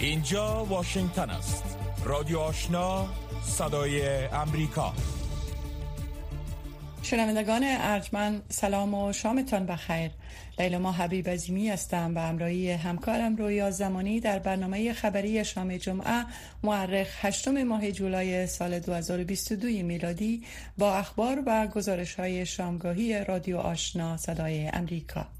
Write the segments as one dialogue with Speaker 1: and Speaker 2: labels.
Speaker 1: اینجا واشنگتن است. رادیو آشنا صدای امریکا.
Speaker 2: شنوندگان ارجمن سلام و شامتان بخیر. لیلا حبیب عزیمی هستم و امرایی همکارم رویا زمانی در برنامه خبری شام جمعه معرخ هشتم ماه جولای سال 2022 میلادی با اخبار و گزارش های شامگاهی رادیو آشنا صدای امریکا.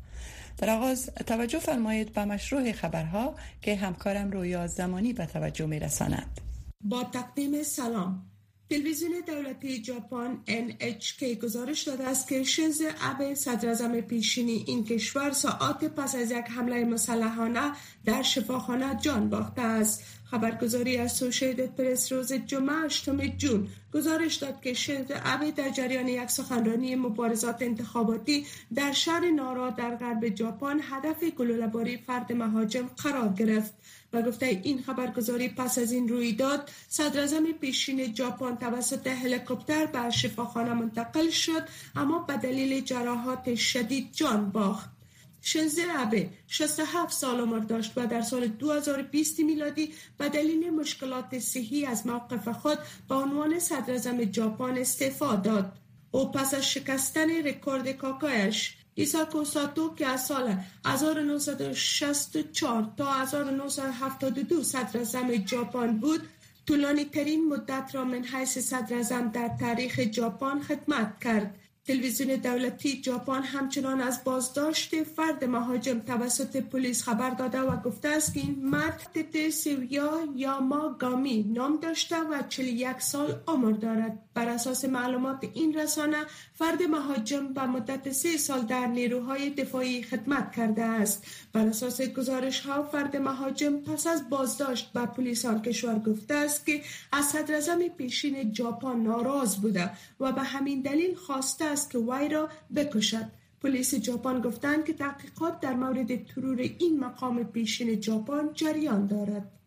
Speaker 2: در آغاز توجه فرمایید به مشروع خبرها که همکارم رویا زمانی به توجه می رساند.
Speaker 3: با تقدیم سلام تلویزیون دولتی ژاپن NHK گزارش داده است که شنز ابه صدر پیشینی این کشور ساعات پس از یک حمله مسلحانه در شفاخانه جان باخته است خبرگزاری اسوسییتد پرس روز جمعه 8 جون. گزارش داد که شنز ابه در جریان یک سخنرانی مبارزات انتخاباتی در شهر نارا در غرب ژاپن هدف گلوله‌باری فرد مهاجم قرار گرفت. و گفته این خبرگزاری پس از این رویداد صدر پیشین ژاپن توسط هلیکوپتر به شفاخانه منتقل شد اما به دلیل جراحات شدید جان باخت. شنزه ابه 67 سال عمر داشت و در سال 2020 میلادی به دلیل مشکلات صحی از موقف خود به عنوان صدر ژاپن استعفا داد. او پس از شکستن رکورد کاکایش ایساکو ساتو که از سال 1964 تا 1972 صدر ژاپن بود طولانی ترین مدت را من حیث صدر در تاریخ ژاپن خدمت کرد. تلویزیون دولتی ژاپن همچنان از بازداشت فرد مهاجم توسط پلیس خبر داده و گفته است که این مرد تتسویا یاماگامی نام داشته و 41 سال عمر دارد. بر اساس معلومات این رسانه فرد مهاجم به مدت سه سال در نیروهای دفاعی خدمت کرده است. بر اساس گزارش ها فرد مهاجم پس از بازداشت به پلیسان کشور گفته است که از صدر پیشین ژاپن ناراض بوده و به همین دلیل خواسته است که وی را بکشد. پلیس ژاپن گفتند که تحقیقات در مورد ترور این مقام پیشین ژاپن جریان دارد.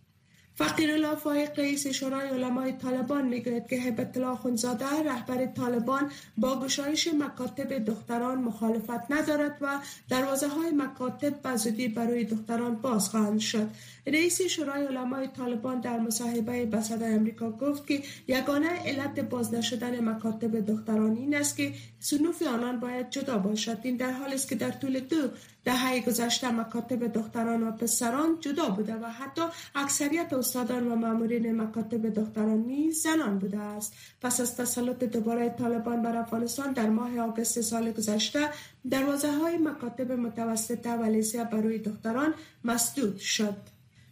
Speaker 3: فقیر الله فایق رئیس شورای علمای طالبان می‌گوید که هبت الله خونزاده رهبر طالبان با گشایش مکاتب دختران مخالفت ندارد و دروازه های مکاتب بزودی برای دختران باز خواهند شد. رئیس شورای علمای طالبان در مصاحبه به صدای امریکا گفت که یگانه علت باز نشدن مکاتب دختران این است که سنوف آنان باید جدا باشد. این در حالی است که در طول دو دهه گذشته مکاتب دختران و پسران جدا بوده و حتی اکثریت استادان و مامورین مکاتب دختران نیز زنان بوده است. پس از تسلط دوباره طالبان بر افغانستان در ماه آگوست سال گذشته دروازه های مکاتب متوسطه و لیسه برای دختران مسدود شد.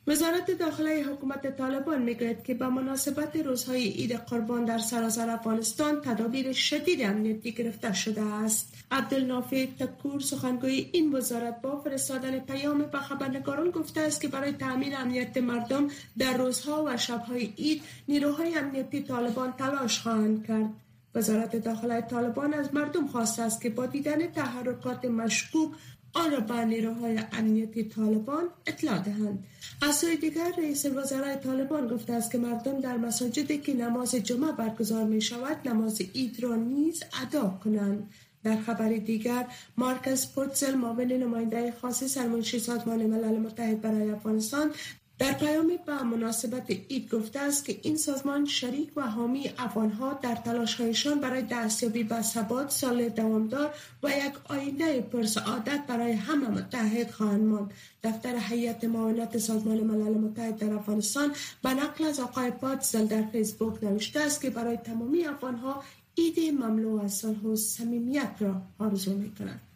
Speaker 3: وزارت داخله حکومت طالبان می‌گوید که به مناسبت روزهای عید قربان در سراسر افغانستان تدابیر شدید امنیتی گرفته شده است. عبدالنافع تکور سخنگوی این وزارت با فرستادن پیام به خبرنگاران گفته است که برای تامین امنیت مردم در روزها و شبهای عید نیروهای امنیتی طالبان تلاش خواهند کرد. وزارت داخله طالبان از مردم خواسته است که با دیدن تحرکات مشکوک آن را به نیروهای امنیتی طالبان اطلاع دهند. از سوی دیگر رئیس وزرای طالبان گفته است که مردم در مساجدی که نماز جمعه برگزار می شود نماز اید را نیز ادا کنند. در خبر دیگر مارکس پوتزل معاون نماینده خاص سرمنشی سازمان ملل متحد برای افغانستان در پیامی به مناسبت اید گفته است که این سازمان شریک و حامی افغانها در تلاشهایشان برای دستیابی به ثبات سال دوامدار و یک آینده پرسعادت برای همه متحد خواهند ماند. دفتر هیئت معاونت سازمان ملل متحد در افغانستان به نقل از آقای پاتزل در فیسبوک نوشته است که برای تمامی افغانها ایده مملو از صلح و صمیمیت را آرزو می‌کنند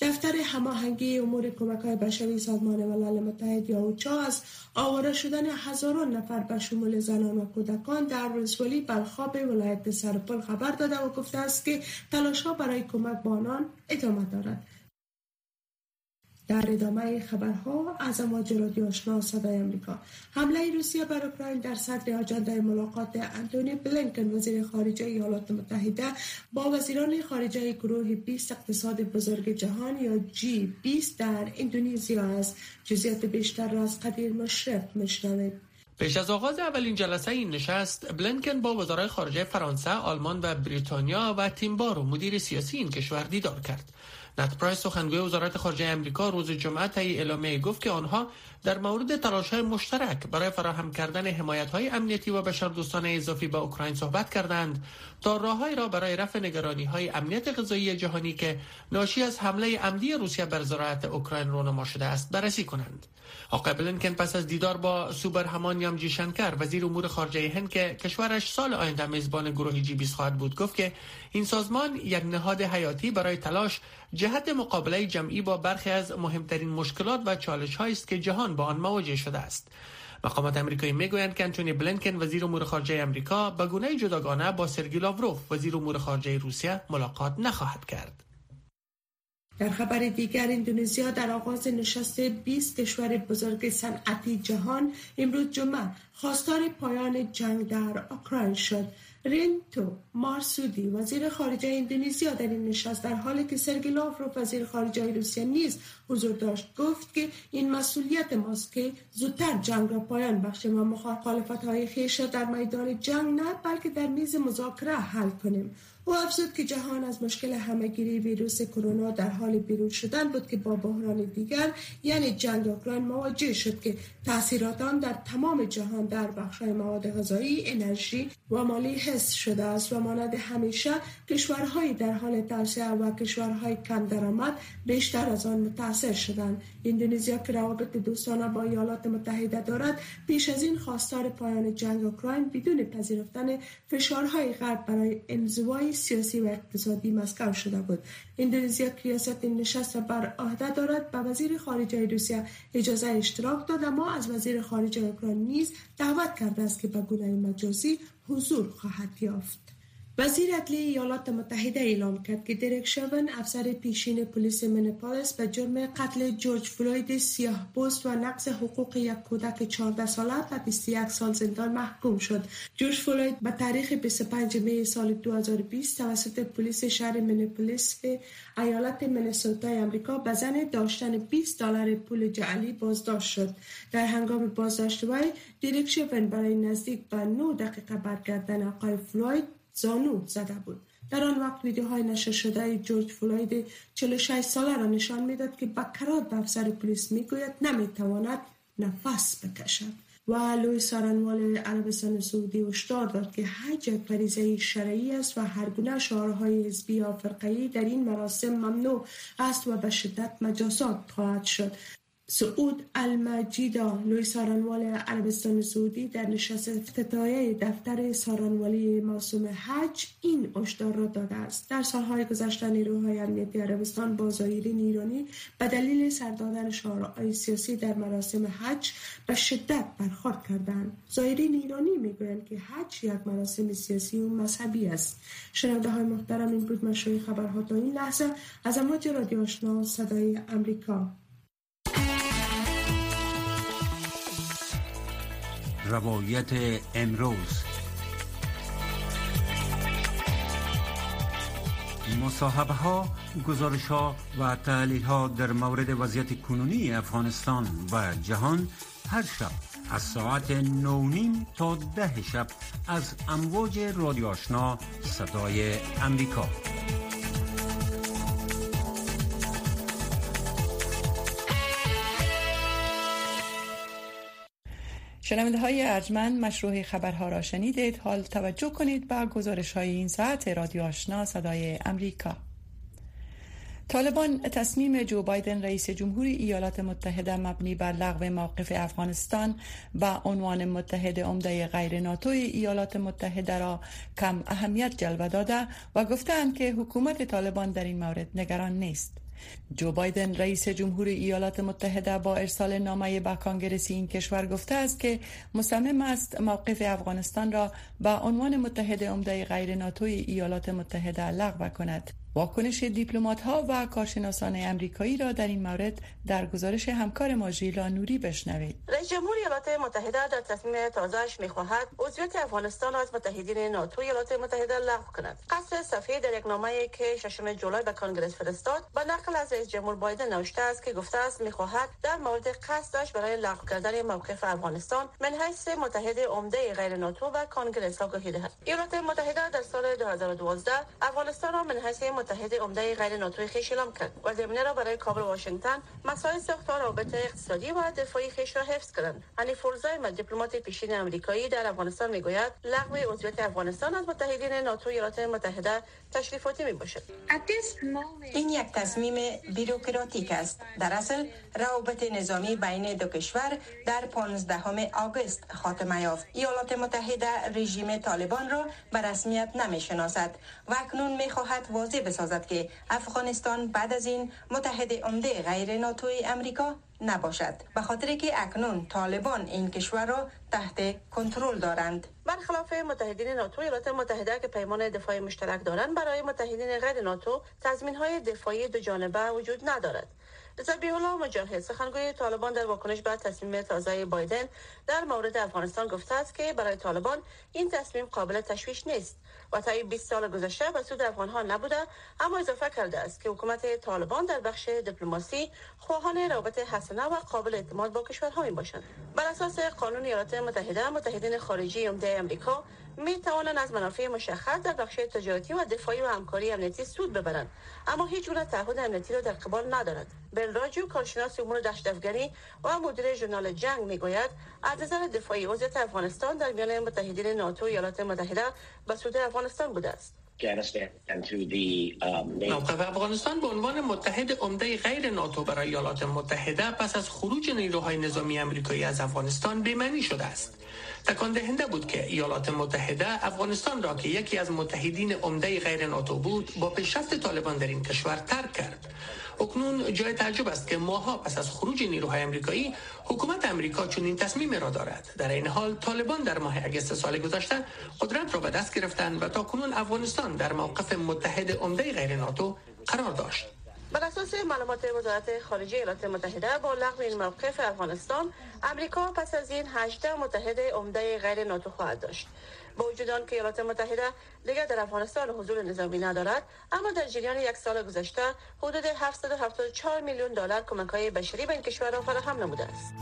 Speaker 3: دفتر هماهنگی امور کمک های بشری سازمان ملل متحد یا اوچا از آواره شدن هزاران نفر به شمول زنان و کودکان در ولسوالی بلخاب ولایت سرپل خبر داده و گفته است که تلاش ها برای کمک به آنان ادامه دارد. در ادامه خبرها از امواج رادیو آشنا صدای امریکا حمله روسیه بر اوکراین در صدر آجنده ملاقات انتونی بلینکن وزیر خارجه ایالات متحده با وزیران خارجه گروه 20 اقتصاد بزرگ جهان یا جی 20 در اندونزیا است. جزئیات بیشتر را از قدیر مشرف مشنوید
Speaker 4: پیش از آغاز اولین جلسه این نشست بلینکن با وزرای خارجه فرانسه، آلمان و بریتانیا و تیمبار و مدیر سیاسی این کشور دیدار کرد. نت پرایس سخنگوی وزارت خارجه امریکا روز جمعه طی اعلامیه گفت که آنها در مورد تلاش های مشترک برای فراهم کردن حمایت های امنیتی و بشردوستانه اضافی به اوکراین صحبت کردند تا راههایی را برای رفع نگرانی های امنیت غذایی جهانی که ناشی از حمله عمدی روسیه بر زراعت اوکراین رونما شده است بررسی کنند. آقای بلینکن پس از دیدار با سوبر همانیام جیشنکر وزیر امور خارجه هند که کشورش سال آینده میزبان گروه جی 20 خواهد بود گفت که این سازمان یک نهاد حیاتی برای تلاش جهت مقابله جمعی با برخی از مهمترین مشکلات و چالش است که جهان با آن مواجه شده است. مقامات امریکایی می‌گویند که انتونی بلینکن وزیر امور خارجه امریکا به گونه جداگانه با سرگی لاوروف وزیر امور خارجه روسیه ملاقات نخواهد کرد.
Speaker 3: در خبر دیگر اندونزیا در آغاز نشست 20 کشور بزرگ صنعتی جهان امروز جمعه خواستار پایان جنگ در اوکراین شد. رینتو مارسودی وزیر خارجه اندونزیا در این نشست. در حالی که سرگی لاوروف وزیر خارجه روسیه نیز حضور داشت گفت که این مسئولیت ماست که زودتر جنگ را پایان بخشیم و مخالفت های خیش در میدان جنگ نه بلکه در میز مذاکره حل کنیم. او افزود که جهان از مشکل همهگیری ویروس کرونا در حال بیرون شدن بود که با بحران دیگر یعنی جنگ اوکراین مواجه شد که تاثیرات آن در تمام جهان در بخشهای مواد غذایی انرژی و مالی حس شده است و مانند همیشه کشورهای در حال توسعه و کشورهای کم درآمد بیشتر از آن متاثر شدند. اندونزیا که روابط دوستانه با ایالات متحده دارد پیش از این خواستار پایان جنگ اوکراین بدون پذیرفتن فشارهای غرب برای انزوای سیاسی و اقتصادی مسکو شده بود. اندونزیا ریاست نشست بر عهده دارد به وزیر خارجه روسیه اجازه اشتراک داد اما از وزیر خارجه اوکراین نیز دعوت کرده است که به گونه مجازی حضور خواهد یافت. وزیر عدلیه ایالات متحده اعلام کرد که درک شون افسر پیشین پلیس منپالس به جرم قتل جورج فلوید سیاه و نقض حقوق یک کودک 14 ساله و 21 سال زندان محکوم شد. جورج فلوید به تاریخ 25 می سال 2020 توسط پلیس شهر منپولیس ایالت منسوتا آمریکا به زن داشتن 20 دلار پول جعلی بازداشت شد. در هنگام بازداشت وی دیرک شون برای نزدیک به 9 دقیقه برگردن آقای فلوید زانو زده بود. در آن وقت ویدیوهای نشر شده جورج فلوید 46 ساله را نشان می‌داد که با کرات به افسر پلیس می‌گوید نمی‌تواند نفس بکشد. و لوی سارنوال عربستان سعودی هشدار داد که حج یک فریضه شرعی است و هر گونه شعارهای حزبی یا در این مراسم ممنوع است و به شدت مجازات خواهد شد. سعود المجیدا لوی سارانوال عربستان سعودی در نشست افتتاحیه دفتر سارانوالی موسوم حج این هشدار را داده است. در سالهای گذشته نیروهای امنیتی عربستان با زایرین ایرانی به دلیل سردادن شعارهای سیاسی در مراسم حج به شدت برخورد کردند. زایرین ایرانی می‌گویند که حج یک مراسم سیاسی و مذهبی است. شنونده های محترم این بود مشروع خبرها تا این لحظه. از امواج رادیو آشنا صدای امریکا
Speaker 5: روایت امروز. مصاحبه ها گزارش ها و تحلیل ها در مورد وضعیت کنونی افغانستان و جهان هر شب از ساعت نونیم تا ده شب از امواج رادیو آشنا صدای امریکا.
Speaker 2: شنونده های ارجمند مشروع خبرها را شنیدید حال توجه کنید به گزارش های این ساعت رادیو آشنا صدای امریکا طالبان تصمیم جو بایدن رئیس جمهوری ایالات متحده مبنی بر لغو موقف افغانستان به عنوان متحد عمده غیر ناتوی ایالات متحده را کم اهمیت جلوه داده و گفتند که حکومت طالبان در این مورد نگران نیست. جو بایدن رئیس جمهور ایالات متحده با ارسال نامه به کانگرس این کشور گفته است که مصمم است موقف افغانستان را به عنوان متحد عمده غیر ناتوی ایالات متحده لغو کند. واکنش دیپلمات ها و کارشناسان امریکایی را در این مورد در گزارش همکار ما ژیلا نوری بشنوید.
Speaker 6: رئیس جمهور ایالات متحده در تصمیم تازهش می‌خواهد عضویت افغانستان از متحدین ناتو ایالات متحده لغو کند. قصد صفحه در یک نامه که ششم جولای به کانگرس فرستاد به نقل از رئیس جمهور بایدن نوشته است که گفته است می‌خواهد در مورد قصدش برای لغو کردن موقف افغانستان من حیث متحد عمده غیر ناتو و کانگرس آگاهی دهد ایالات متحده در سال 2012 افغانستان را من حیث متحد عمده غیر ناتو خیش اعلام کرد. و ضمن را برای کابل و واشنگتن مسائل ساختار رابطه اقتصادی و دفاعی خیش را حفظ کردند. انی فورزای دیپلمات پیشین امریکایی در افغانستان می‌گوید لغو عضویت افغانستان از متحدین ناتو ایالات متحده تشریفاتی می باشد
Speaker 7: این یک تصمیم بیروکراتیک است. در اصل روابط نظامی بین دو کشور در 15 آگوست خاتمه یافت. ایالات متحده رژیم طالبان را به رسمیت نمی شناسد و اکنون می خواهد واضح بسازد که افغانستان بعد از این متحد عمده غیر ناتوی امریکا نباشد. به خاطر که اکنون طالبان این کشور را تحت کنترل دارند.
Speaker 6: برخلاف متحدین ناتو ایالات متحده که پیمان دفاعی مشترک دارند برای متحدین غیر ناتو تضمین های دفاعی دو جانبه وجود ندارد. زبیح الله مجاهد سخنگوی طالبان در واکنش به تصمیم تازه بایدن در مورد افغانستان گفته است که برای طالبان این تصمیم قابل تشویش نیست. و تا 20 سال گذشته به سود افغان ها نبوده اما اضافه کرده است که حکومت طالبان در بخش دیپلماسی خواهان روابط حسنه و قابل اعتماد با کشورها می باشند بر اساس قانون ایالات متحده متحدین خارجی عمده امریکا می توانند از منافع مشخص در بخش تجارتی و دفاعی و همکاری امنیتی سود ببرند. اما هیچ گونه تعهد امنیتی را در قبال ندارد. بل راجو کارشناس امور دشت افغانی و مدیر ژورنال جنگ می‌گوید از نظر دفاعی وضعیت افغانستان در میان متحدین ناتو و ایالات متحده به سود افغانستان بوده است.
Speaker 4: موقف افغانستان به عنوان متحد عمده غیر ناتو برای ایالات متحده پس از خروج نیروهای نظامی امریکایی از افغانستان بی‌معنی شده است. تکان دهنده بود که ایالات متحده افغانستان را که یکی از متحدین عمده غیر ناتو بود با پیشرفت طالبان در این کشور ترک کرد. اکنون جای تعجب است که ماها پس از خروج نیروهای امریکایی حکومت امریکا چنین تصمیم را دارد. در این حال طالبان در ماه اگست سال گذشته قدرت را به دست گرفتند و تا کنون افغانستان در موقف متحد عمده غیر ناتو قرار داشت.
Speaker 6: بر اساس معلومات وزارت خارجه ایالات متحده با لغو این موقف افغانستان امریکا پس از این 18 متحد عمده غیر ناتو خواهد داشت. با وجود آن که ایالات متحده دیگر در افغانستان حضور نظامی ندارد اما در جریان یک سال گذشته حدود 774 میلیون دلار کمک های بشری به این کشور را فراهم نموده است.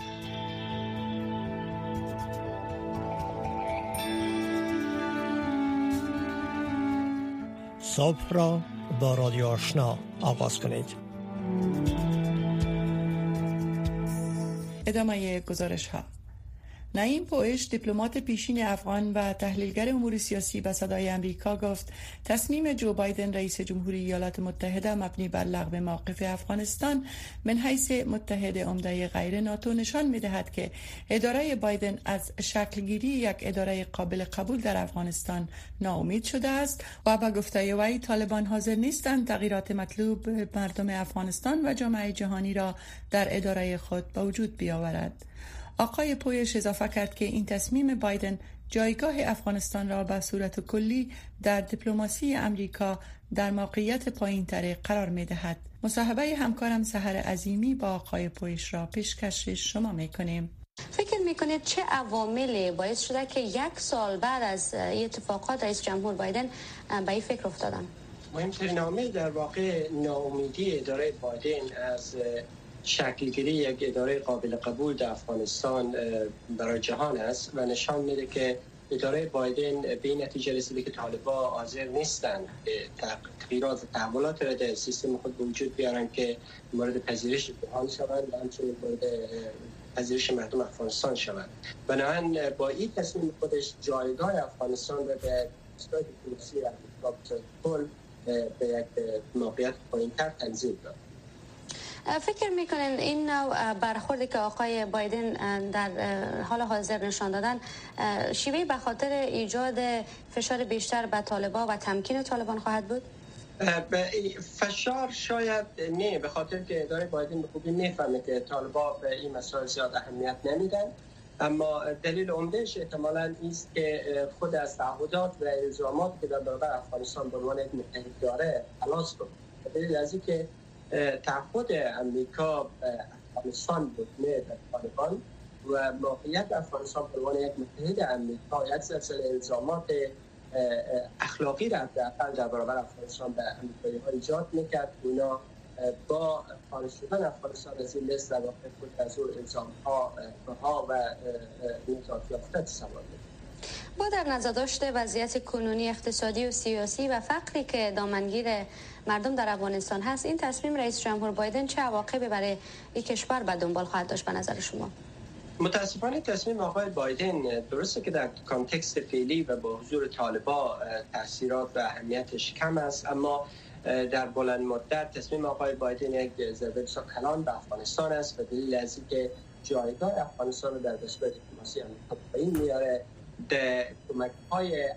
Speaker 8: صبح را با رادیو آشنا آغاز کنید.
Speaker 2: ادامه گزارش ها نعیم پوش دیپلمات پیشین افغان و تحلیلگر امور سیاسی به صدای امریکا گفت تصمیم جو بایدن رئیس جمهوری ایالات متحده مبنی بر لغو موقف افغانستان من حیث متحد عمده غیر ناتو نشان می دهد که اداره بایدن از شکلگیری یک اداره قابل قبول در افغانستان ناامید شده است و با گفته وی طالبان حاضر نیستند تغییرات مطلوب مردم افغانستان و جامعه جهانی را در اداره خود به وجود بیاورد. آقای پویش اضافه کرد که این تصمیم بایدن جایگاه افغانستان را به صورت کلی در دیپلماسی امریکا در موقعیت پایین تره قرار می دهد. مصاحبه همکارم سهر عظیمی با آقای پویش را پیشکش شما می کنیم.
Speaker 9: فکر می‌کنید چه عواملی باعث شده که یک سال بعد از اتفاقات رئیس جمهور بایدن به این فکر افتادن؟
Speaker 10: مهمترین عامل در واقع ناامیدی اداره بایدن از شکلگیری یک اداره قابل قبول در افغانستان برای جهان است و نشان میده که اداره بایدن به این نتیجه رسیده که طالبا حاضر نیستند تغییرات تحولات را در سیستم خود به وجود بیارن که مورد پذیرش جهان شوند و همچنین مورد پذیرش مردم افغانستان شوند. بنابراین با این تصمیم خودش جایگاه افغانستان را به استاد دیپلماسی به یک موقعیت پایینتر تنظیم داد.
Speaker 9: فکر می‌کنین این نوع برخوردی که آقای بایدن در حال حاضر نشان دادن شیوه به خاطر ایجاد فشار بیشتر به طالبان و تمکین طالبان خواهد بود؟
Speaker 10: فشار شاید نه به خاطر که اداره بایدن به خوبی می‌فهمه که طالبان به این مسائل زیاد اهمیت نمیدن اما دلیل عمدهش احتمالا است که خود از تعهدات و الزامات که در برابر افغانستان به عنوان یک متحد داره خلاص کنه دلیل از که تعهد امریکا افغانستان بود نه طالبان. و موقعیت افغانستان به عنوان یک متحد امریکا یک سلسله الزامات اخلاقی را در در برابر افغانستان به امریکایی ها ایجاد می‌کرد. اونا با خارج شدن افغانستان از این لست در واقع خود از اون الزام ها و نجات یافته تصور
Speaker 9: با در نظر داشته وضعیت کنونی اقتصادی و سیاسی و فقری که دامنگیر مردم در افغانستان هست این تصمیم رئیس جمهور بایدن چه عواقبی برای این کشور به دنبال خواهد داشت به نظر شما؟
Speaker 10: متاسفانه تصمیم آقای بایدن درسته که در کانتکست فعلی و با حضور طالبا تاثیرات و اهمیتش کم است اما در بلند مدت تصمیم آقای بایدن یک ضربه بسیار کلان به افغانستان است و دلیل از اینکه جایگاه افغانستان در دستگاه دیپلماسی آمریکا پایین میاره. در کمک های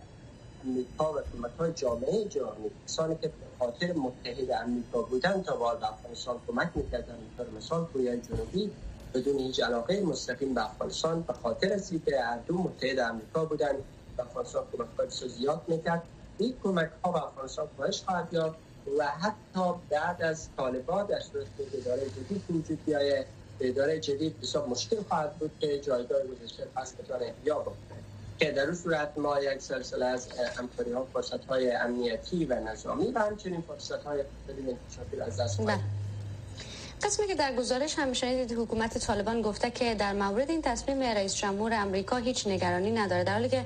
Speaker 10: امریکا و کمک های جامعه جهانی کسانی که خاطر متحد امریکا بودن تا به افغانستان کمک می‌کردن. مثال مثال کره جنوبی بدون هیچ علاقه مستقیم به افغانستان به خاطر از اینکه هر دو متحد امریکا بودن به افغانستان کمک های زیاد می‌کرد. این کمک ها به افغانستان کاهش خواهد یافت و حتی بعد از طالبان در صورت که اداره جدید وجود بیایه اداره جدید بسیار مشکل خواهد بود که جایگاه گذشته پس بتانه احیا بکنه. که در اون صورت ما یک سلسله از همکاری ها فرصت های امنیتی و نظامی و همچنین فرصت های اقتصادی از دست خواهد
Speaker 9: قسمی که در گزارش هم شنیدید حکومت طالبان گفته که در مورد این تصمیم رئیس جمهور امریکا هیچ نگرانی نداره. در حالی که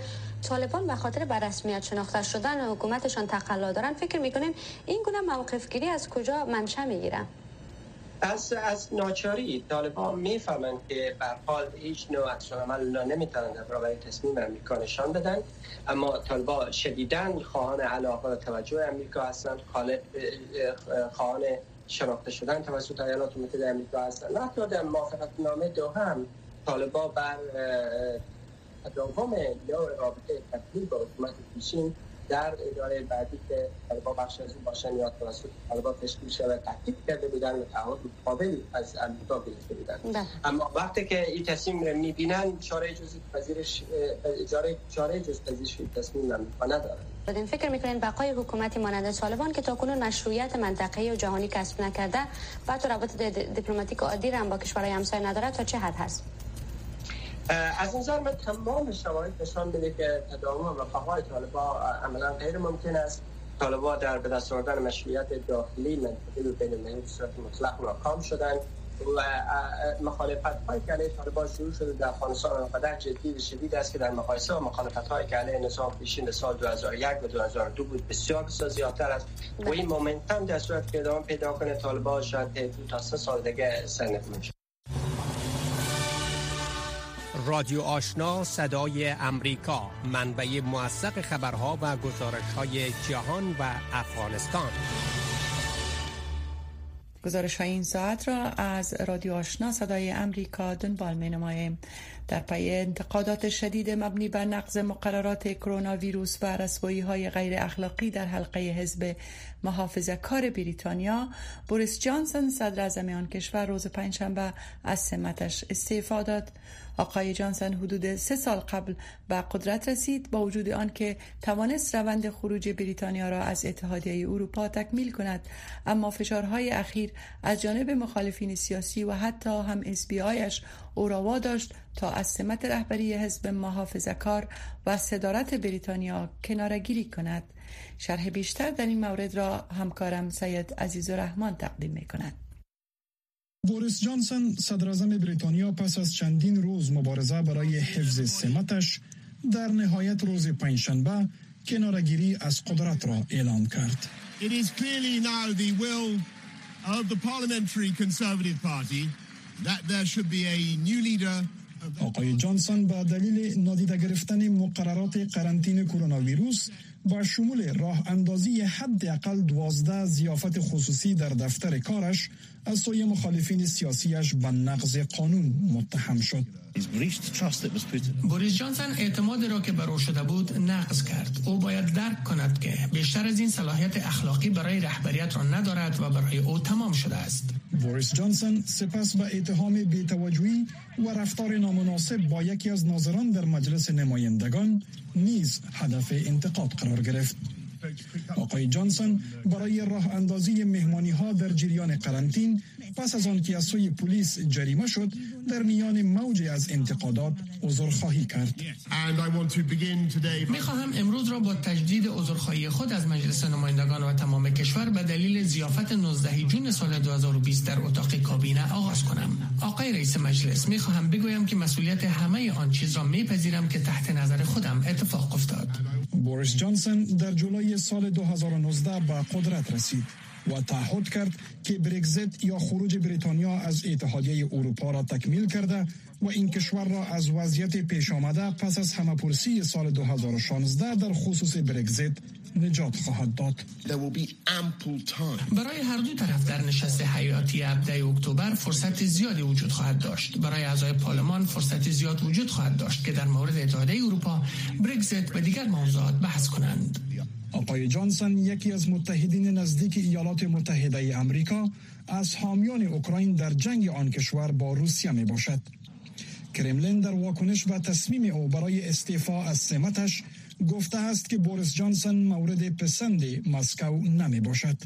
Speaker 9: طالبان به خاطر به رسمیت شناخته شدن حکومتشان تقلا دارن فکر می‌کنین این گونه موقف گیری از کجا منشأ می‌گیرن
Speaker 10: از از ناچاری طالبان می‌فهمند که به حال هیچ نوع عکس‌العمل نمی‌تونن در برابر تصمیم امریکا نشان بدن. اما طالبان شدیداً خواهان علاقه و توجه امریکا هستند. خواهان شناخته شدن توسط ایالات متحده آمریکا هستند. و حتی در موافقت نامه دو هم طالبا بر تداوم یا رابطه تبدیل با حکومت پیشین در اداره بعدی که طالبا بخش از اون باشن یا توسط طالبا تشکیل شود تحقیق کرده بودن و تعهد مقابل از امریکا گرفته بودن. بله. اما وقتی که این تصمیم رو می‌بینن چاره جز پذیرش چاره جز پذیرش تصمیم امریکا ندارن.
Speaker 9: بدین فکر می‌کنین بقای حکومتی مانند طالبان که تاکنون مشروعیت منطقه‌ای و جهانی کسب نکرده و تو روابط دیپلماتیک عادی را با کشورهای همسایه ندارد تا چه حد هست؟
Speaker 10: از نظر من تمام شواهد نشان میده که تداوم و بقای طالبا عملا غیر ممکن است. طالبا در به دست آوردن مشروعیت داخلی منطقی و بین المللی صورت مطلق ناکام شدن و مخالفت های که علیه طالبان شروع شده در افغانستان آنقدر جدی و شدید است که در مقایسه با مخالفت های که علیه نظام پیشین سال 2001 و 2002 بود. بسیار بسیار زیادتر است و این مومنتم در صورت که ادامه پیدا کنه طالبان شاید تا سه سال دیگه سرنگون
Speaker 11: رادیو آشنا صدای امریکا. منبع موثق خبرها و گزارش های جهان و افغانستان.
Speaker 2: گزارش های این ساعت را از رادیو آشنا صدای امریکا دنبال می. در پی انتقادات شدید مبنی بر نقض مقررات کرونا ویروس و رسوایی های غیر اخلاقی در حلقه حزب محافظه کار بریتانیا بوریس جانسون صدر آن کشور روز پنجشنبه از سمتش استعفا داد. آقای جانسن حدود سه سال قبل به قدرت رسید با وجود آنکه توانست روند خروج بریتانیا را از اتحادیه اروپا تکمیل کند. اما فشارهای اخیر از جانب مخالفین سیاسی و حتی هم آیش او را داشت تا از سمت رهبری حزب محافظه کار و صدارت بریتانیا کنارگیری کند. شرح بیشتر در این مورد را همکارم سید عزیز رحمان تقدیم می کند
Speaker 12: بوریس جانسون صدر بریتانیا پس از چندین روز مبارزه برای حفظ سمتش در نهایت روز پنجشنبه کنارگیری از قدرت را اعلان کرد. It is clearly now the will of the Parliamentary Conservative Party that there should be a new leader آقای جانسون با دلیل نادیده گرفتن مقررات قرنطینه کرونا ویروس با شمول راه اندازی حداقل دوازده زیافت خصوصی در دفتر کارش از سوی مخالفین سیاسیش به نقض قانون متهم شد.
Speaker 4: بوریس جانسن اعتماد را که بر شده بود نقض کرد. او باید درک کند که بیشتر از این صلاحیت اخلاقی برای رهبریت را ندارد و برای او تمام شده است.
Speaker 12: بوریس جانسن سپس به اتهام بیتوجهی و رفتار نامناسب با یکی از ناظران در مجلس نمایندگان نیز هدف انتقاد قرار گرفت. آقای جانسون برای راه اندازی مهمانی ها در جریان قرنطین پس از آنکه از سوی پلیس جریمه شد در میان موج از انتقادات عذرخواهی کرد.
Speaker 4: می خواهم امروز را با تجدید عذرخواهی خود از مجلس نمایندگان و تمام کشور به دلیل زیافت 19 جون سال 2020 در اتاق کابینه آغاز کنم. آقای رئیس مجلس می خواهم بگویم که مسئولیت همه آن چیز را میپذیرم که تحت نظر خودم اتفاق افتاد.
Speaker 12: بوریس جانسون در جولای سال 2019 به قدرت رسید. و تعهد کرد که برگزیت یا خروج بریتانیا از اتحادیه اروپا را تکمیل کرده و این کشور را از وضعیت پیش آمده پس از همپرسی سال 2016 در خصوص برگزیت نجات خواهد داد.
Speaker 4: برای هر دو طرف در نشست حیاتی 17 اکتبر فرصت زیادی وجود خواهد داشت. برای اعضای پارلمان فرصت زیاد وجود خواهد داشت که در مورد اتحادیه اروپا، برگزیت و دیگر موضوعات بحث کنند.
Speaker 12: آقای جانسون یکی از متحدین نزدیک ایالات متحده امریکا از حامیان اوکراین در جنگ آن کشور با روسیه می باشد. کرملین در واکنش و تصمیم او برای استعفا از سمتش گفته است که بوریس جانسون مورد پسند مسکو نمی باشد.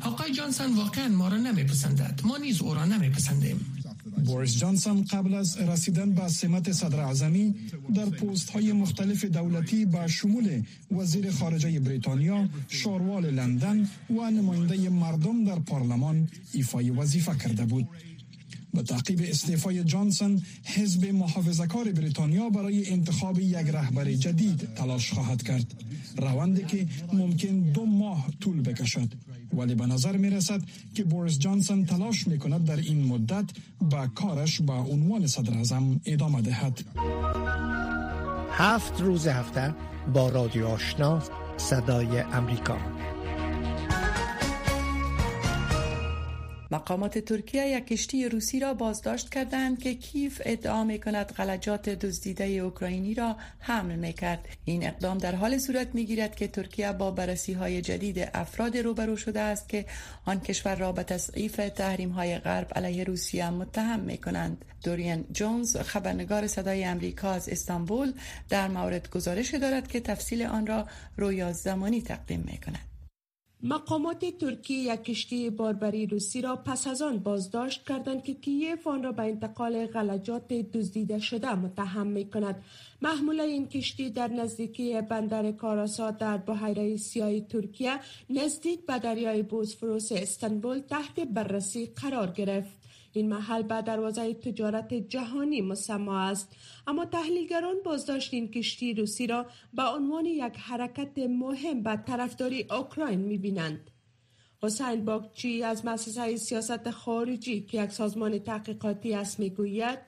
Speaker 4: آقای جانسون واقعا ما را نمی پسندد. ما نیز او را نمی پسندیم.
Speaker 12: بوریس جانسون قبل از رسیدن به سمت صدر اعظمی در پست های مختلف دولتی با شمول وزیر خارجه بریتانیا، شاروال لندن و نماینده مردم در پارلمان ایفای وظیفه کرده بود. به تعقیب استعفای جانسون حزب محافظه‌کار بریتانیا برای انتخاب یک رهبر جدید تلاش خواهد کرد روندی که ممکن دو ماه طول بکشد ولی به نظر می رسد که بوریس جانسون تلاش می کند در این مدت با کارش با عنوان صدر اعظم ادامه دهد.
Speaker 8: هفت روز هفته با رادیو آشنا صدای امریکا.
Speaker 2: مقامات ترکیه یک کشتی روسی را بازداشت کردند که کیف ادعا می کند غلجات دزدیده اوکراینی را حمل می کرد. این اقدام در حال صورت می گیرد که ترکیه با بررسی های جدید افراد روبرو شده است که آن کشور را به تصعیف تحریم های غرب علیه روسیه متهم می کنند. دورین جونز خبرنگار صدای امریکا از استانبول در مورد گزارش دارد که تفصیل آن را رویا زمانی تقدیم می کند.
Speaker 3: مقامات ترکیه یک کشتی باربری روسی را پس از آن بازداشت کردند که کیف آن را به انتقال غلجات دزدیده شده متهم می کند. محمول این کشتی در نزدیکی بندر کاراسا در بحیره سیاه ترکیه نزدیک به دریای بوسفروس استانبول تحت بررسی قرار گرفت. این محل به دروازه تجارت جهانی مسما است. اما تحلیلگران بازداشت این کشتی روسی را به عنوان یک حرکت مهم به طرفداری اوکراین می‌بینند. حسین باکچی از مؤسسه سیاست خارجی که یک سازمان تحقیقاتی است می‌گوید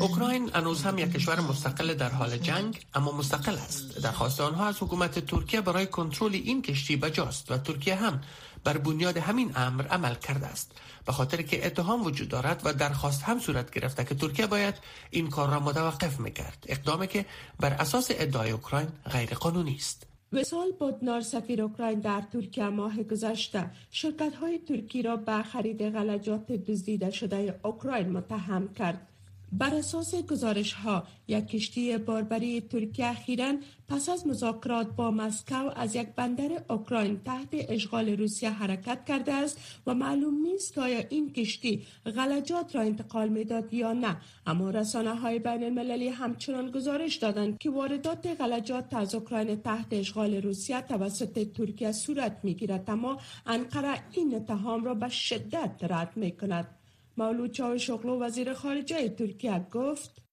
Speaker 4: اوکراین هنوز هم یک کشور مستقل در حال جنگ اما مستقل است. درخواست آنها از حکومت ترکیه برای کنترل این کشتی بجاست و ترکیه هم بر بنیاد همین امر عمل کرده است. به خاطر که اتهام وجود دارد و درخواست هم صورت گرفته که ترکیه باید این کار را متوقف می‌کرد. اقدامی که بر اساس ادعای اوکراین غیر قانونی است.
Speaker 3: وسال بودنار سفیر اوکراین در ترکیه ماه گذشته شرکت های ترکی را به خرید غلجات دزدیده شده اوکراین متهم کرد. بر اساس گزارش ها یک کشتی باربری ترکیه اخیرا پس از مذاکرات با مسکو از یک بندر اوکراین تحت اشغال روسیه حرکت کرده است و معلوم نیست که آیا این کشتی غلجات را انتقال می‌داد یا نه. اما رسانه های بین المللی همچنان گزارش دادند که واردات غلجات از اوکراین تحت اشغال روسیه توسط ترکیه صورت می‌گیرد. اما انقره این اتهام را به شدت رد می کند مولود چاوشوغلو وزیر خارجه ترکیه گفت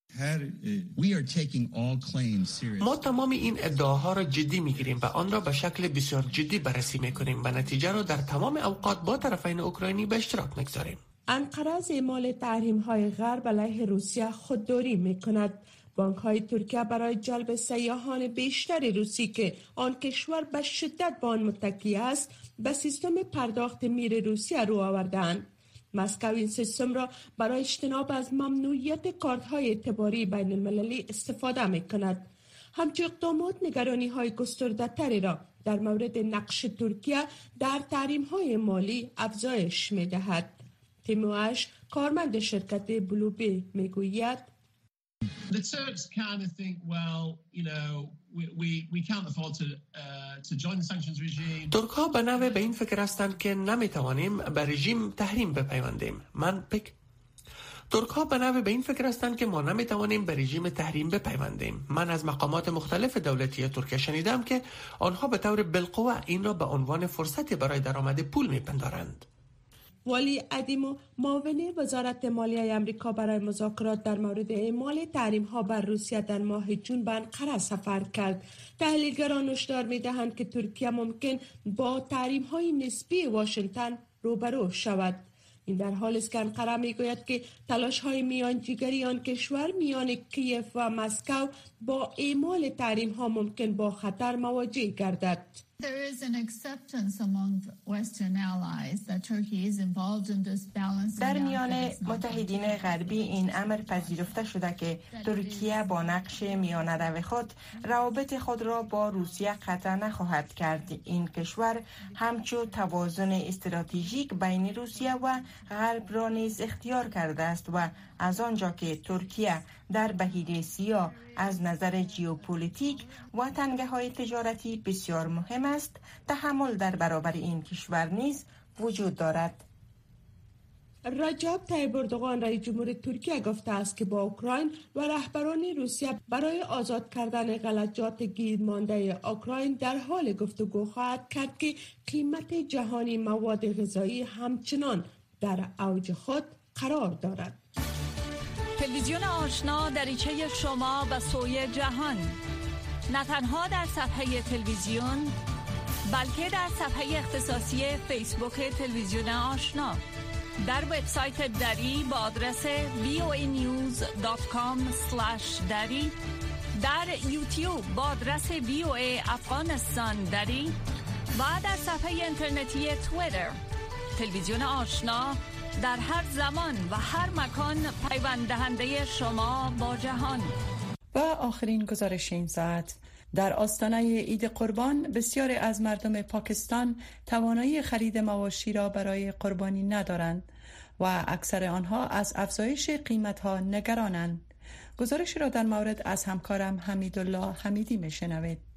Speaker 4: ما تمام این ادعاها را جدی می‌گیریم و آن را به شکل بسیار جدی بررسی می‌کنیم و نتیجه را در تمام اوقات با طرفین اوکراینی به اشتراک می‌گذاریم.
Speaker 3: انقره از اعمال تحریم های غرب علیه روسیه خودداری می کند بانک های ترکیه برای جلب سیاحان بیشتر روسی که آن کشور به شدت به آن متکی است به سیستم پرداخت میر روسیه رو آوردند مسکو این سیستم را برای اجتناب از ممنوعیت کارت های اعتباری بین المللی استفاده می کند. همچه اقدامات نگرانی های گسترده را در مورد نقش ترکیه در تحریم های مالی افزایش می دهد. تیموش کارمند شرکت بلوبی می گوید
Speaker 4: ترک ها به نوع به این فکر هستند که نمی‌توانیم به رژیم تحریم بپیوندیم. من پک ترک ها به نوع به این فکر هستند که ما نمی‌توانیم به رژیم تحریم بپیوندیم. من از مقامات مختلف دولتی ترکیه شنیدم که آنها به طور بالقوه این را به عنوان فرصتی برای درآمد پول میپندارند.
Speaker 3: والی ادیمو معاون وزارت مالیه امریکا برای مذاکرات در مورد اعمال تحریم ها بر روسیه در ماه جون به انقره سفر کرد. تحلیلگران هشدار می دهند که ترکیه ممکن با تحریم های نسبی واشنگتن روبرو شود. این در حال است که انقره می گوید که تلاش های میان جیگری آن کشور میان کیف و مسکو با اعمال تحریم ها ممکن با خطر مواجه گردد.
Speaker 7: در میان متحدین غربی این امر پذیرفته شده که ترکیه با نقش میانه خود روابط خود را با روسیه قطع نخواهد کرد. این کشور همچو توازن استراتژیک بین روسیه و غرب را نیز اختیار کرده است و از آنجا که ترکیه در بهیره سیاه از نظر جیوپولیتیک و تنگه های تجارتی بسیار مهم است. تحمل در برابر این کشور نیز وجود دارد.
Speaker 3: رجب طیب اردوغان رئیس جمهور ترکیه گفته است که با اوکراین و رهبران روسیه برای آزاد کردن غلطات گیر مانده اوکراین در حال گفتگو خواهد کرد که قیمت جهانی مواد غذایی همچنان در اوج خود قرار دارد.
Speaker 13: تلویزیون آشنا دریچه شما به سوی جهان. نه تنها در صفحه تلویزیون بلکه در صفحه اختصاصی فیسبوک تلویزیون آشنا. در وبسایت دری با آدرس voanews.com دری. در یوتیوب با آدرس voa افغانستان دری. و در صفحه اینترنتی تویتر تلویزیون آشنا در هر زمان و هر مکان پیوند دهنده شما با جهان
Speaker 2: و آخرین گزارش این ساعت در آستانه عید قربان بسیاری از مردم پاکستان توانایی خرید مواشی را برای قربانی ندارند و اکثر آنها از افزایش قیمت ها نگرانند. گزارشی را در مورد از همکارم حمیدالله حمیدی میشنوید.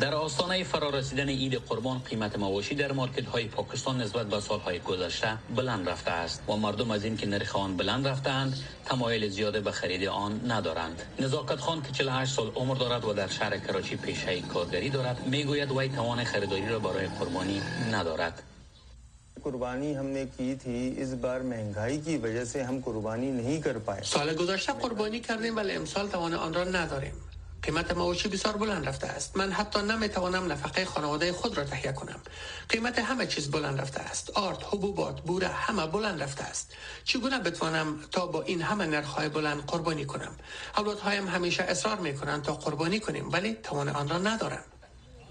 Speaker 14: در آستانه فرارسیدن عید قربان قیمت مواشی در مارکت های پاکستان نسبت به سالهای گذشته بلند رفته است. و مردم از اینکه نرخ آن بلند رفتهاند تمایل زیاد به خرید آن ندارند. نزاکت خان که 48 سال عمر دارد و در شهر کراچی پیشه کارگری دارد می‌گوید وی توان خریداری را برای قربانی ندارد.
Speaker 15: قربانی ہم نے کی تھی اس بار مہنگائی کی وجہ سے ہم قربانی نہیں کر پائے۔
Speaker 4: سال گذشته قربانی کردیم ولی امسال توان آن را نداریم. قیمت مواشی بسیار بلند رفته است. من حتی نمی‌توانم نفقه خانواده خود را تهیه کنم. قیمت همه چیز بلند رفته است. آرد حبوبات بوره همه بلند رفته است. چگونه بتوانم تا با این همه نرخ‌های بلند قربانی کنم؟ اولادهایم همیشه اصرار می‌کنند تا قربانی کنیم ولی توان آن را ندارم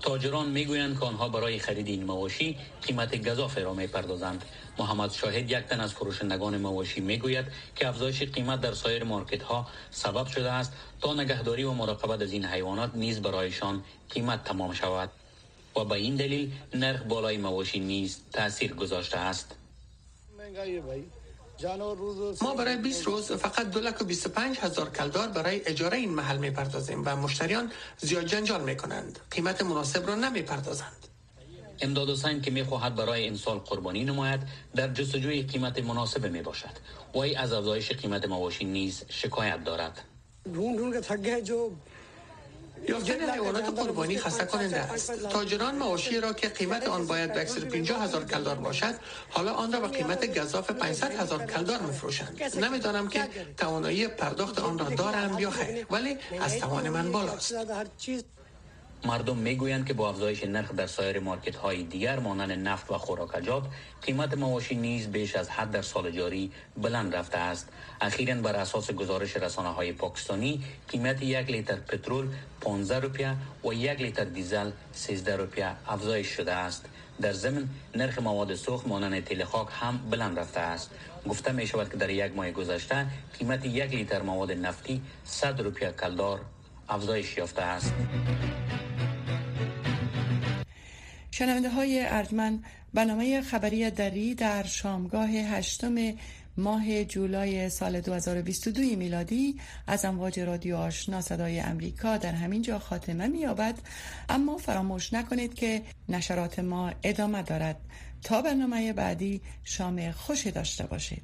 Speaker 14: تاجران می‌گویند که آنها برای خرید این مواشی قیمت گزاف را می‌پردازند. محمد شاهد یک تن از فروشندگان مواشی می‌گوید که افزایش قیمت در سایر مارکت ها سبب شده است تا نگهداری و مراقبت از این حیوانات نیز برایشان قیمت تمام شود. و به این دلیل نرخ بالای مواشی نیز تاثیر گذاشته است.
Speaker 4: ما برای 20 روز فقط دو لک و 25 هزار کلدار برای اجاره این محل می پردازیم و مشتریان زیاد جنجال می کنند قیمت مناسب را نمی پردازند
Speaker 14: امداد حسین که می‌خواهد برای امسال قربانی نماید در جستجوی قیمت مناسب می باشد وی از افزایش قیمت مواشی نیز شکایت دارد.
Speaker 4: یافتن حیوانات قربانی خسته کننده است. تاجران مواشی را که قیمت آن باید به 150 هزار کلدار باشد حالا آن را به قیمت گذاف 500 هزار کلدار میفروشند. نمی‌دانم که توانایی پرداخت آن را دارم یا خیر ولی از توان من بالاست.
Speaker 14: مردم می‌گویند که با افزایش نرخ در سایر مارکت های دیگر مانند نفت و خوراکجات قیمت مواشی نیز بیش از حد در سال جاری بلند رفته است. اخیرا بر اساس گزارش رسانه های پاکستانی قیمت یک لیتر پترول 15 روپیه و یک لیتر دیزل 13 روپیه افزایش شده است. در ضمن نرخ مواد سوخت مانند تیل خاک هم بلند رفته است. گفته می شود که در یک ماه گذشته قیمت یک لیتر مواد نفتی 100 روپیه کلدار افزایش یافته است.
Speaker 2: شنونده های ارجمن برنامه خبری دری در شامگاه هشتم ماه جولای سال 2022 میلادی از امواج رادیو آشنا صدای امریکا در همین جا خاتمه مییابد. اما فراموش نکنید که نشرات ما ادامه دارد. تا برنامه بعدی شام خوشی داشته باشید.